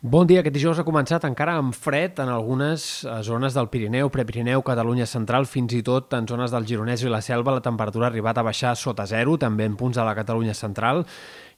Bon dia, aquest dijous ha començat encara amb fred en algunes eh, zones del Pirineu, Prepirineu, Catalunya central, fins i tot en zones del Gironès i la Selva la temperatura ha arribat a baixar sota zero, també en punts de la Catalunya central,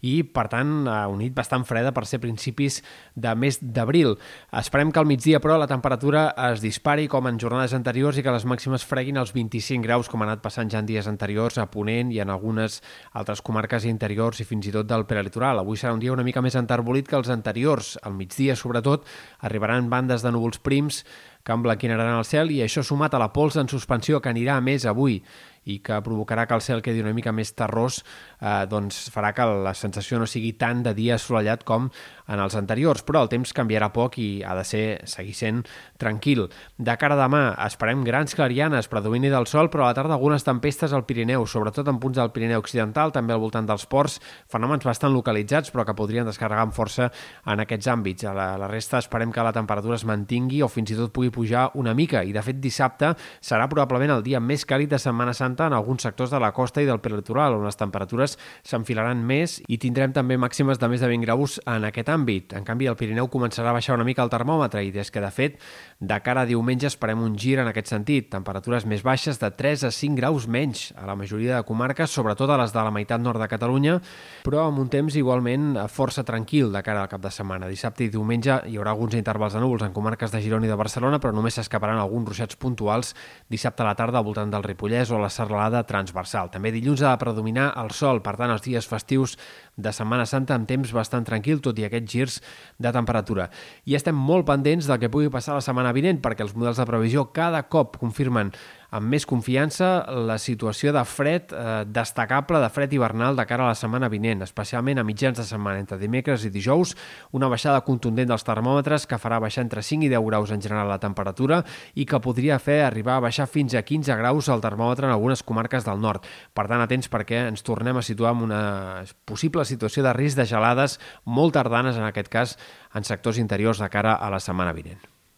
i, per tant, una nit bastant freda per ser principis de mes d'abril. Esperem que al migdia, però, la temperatura es dispari com en jornades anteriors i que les màximes freguin els 25 graus, com ha anat passant ja en dies anteriors a Ponent i en algunes altres comarques interiors i fins i tot del prelitoral. Avui serà un dia una mica més enterbolit que els anteriors. Al migdia, sobretot, arribaran bandes de núvols prims que emblanquinaran el cel i això sumat a la pols en suspensió que anirà més avui i que provocarà que el cel quedi una mica més terrós, eh, doncs farà que la sensació no sigui tant de dia assolellat com en els anteriors, però el temps canviarà poc i ha de ser, seguir sent tranquil. De cara a demà esperem grans clarianes, predomini del sol, però a la tarda algunes tempestes al Pirineu, sobretot en punts del Pirineu Occidental, també al voltant dels ports, fenòmens bastant localitzats, però que podrien descarregar amb força en aquests àmbits. A la, la resta esperem que la temperatura es mantingui o fins i tot pugui pujar una mica, i de fet dissabte serà probablement el dia més càlid de Setmana Santa Santa en alguns sectors de la costa i del prelitoral, on les temperatures s'enfilaran més i tindrem també màximes de més de 20 graus en aquest àmbit. En canvi, el Pirineu començarà a baixar una mica el termòmetre i des que, de fet, de cara a diumenge esperem un gir en aquest sentit. Temperatures més baixes de 3 a 5 graus menys a la majoria de comarques, sobretot a les de la meitat nord de Catalunya, però amb un temps igualment força tranquil de cara al cap de setmana. Dissabte i diumenge hi haurà alguns intervals de núvols en comarques de Girona i de Barcelona, però només s'escaparan alguns ruixats puntuals dissabte a la tarda al voltant del Ripollès o la serralada transversal. També dilluns ha de predominar el sol, per tant, els dies festius de Setmana Santa amb temps bastant tranquil, tot i girs de temperatura. I estem molt pendents del que pugui passar la setmana vinent, perquè els models de previsió cada cop confirmen amb més confiança la situació de fred eh, destacable, de fred hivernal de cara a la setmana vinent, especialment a mitjans de setmana, entre dimecres i dijous, una baixada contundent dels termòmetres que farà baixar entre 5 i 10 graus en general la temperatura i que podria fer arribar a baixar fins a 15 graus el termòmetre en algunes comarques del nord. Per tant, atents perquè ens tornem a situar en una possible situació de risc de gelades molt tardanes, en aquest cas, en sectors interiors de cara a la setmana vinent.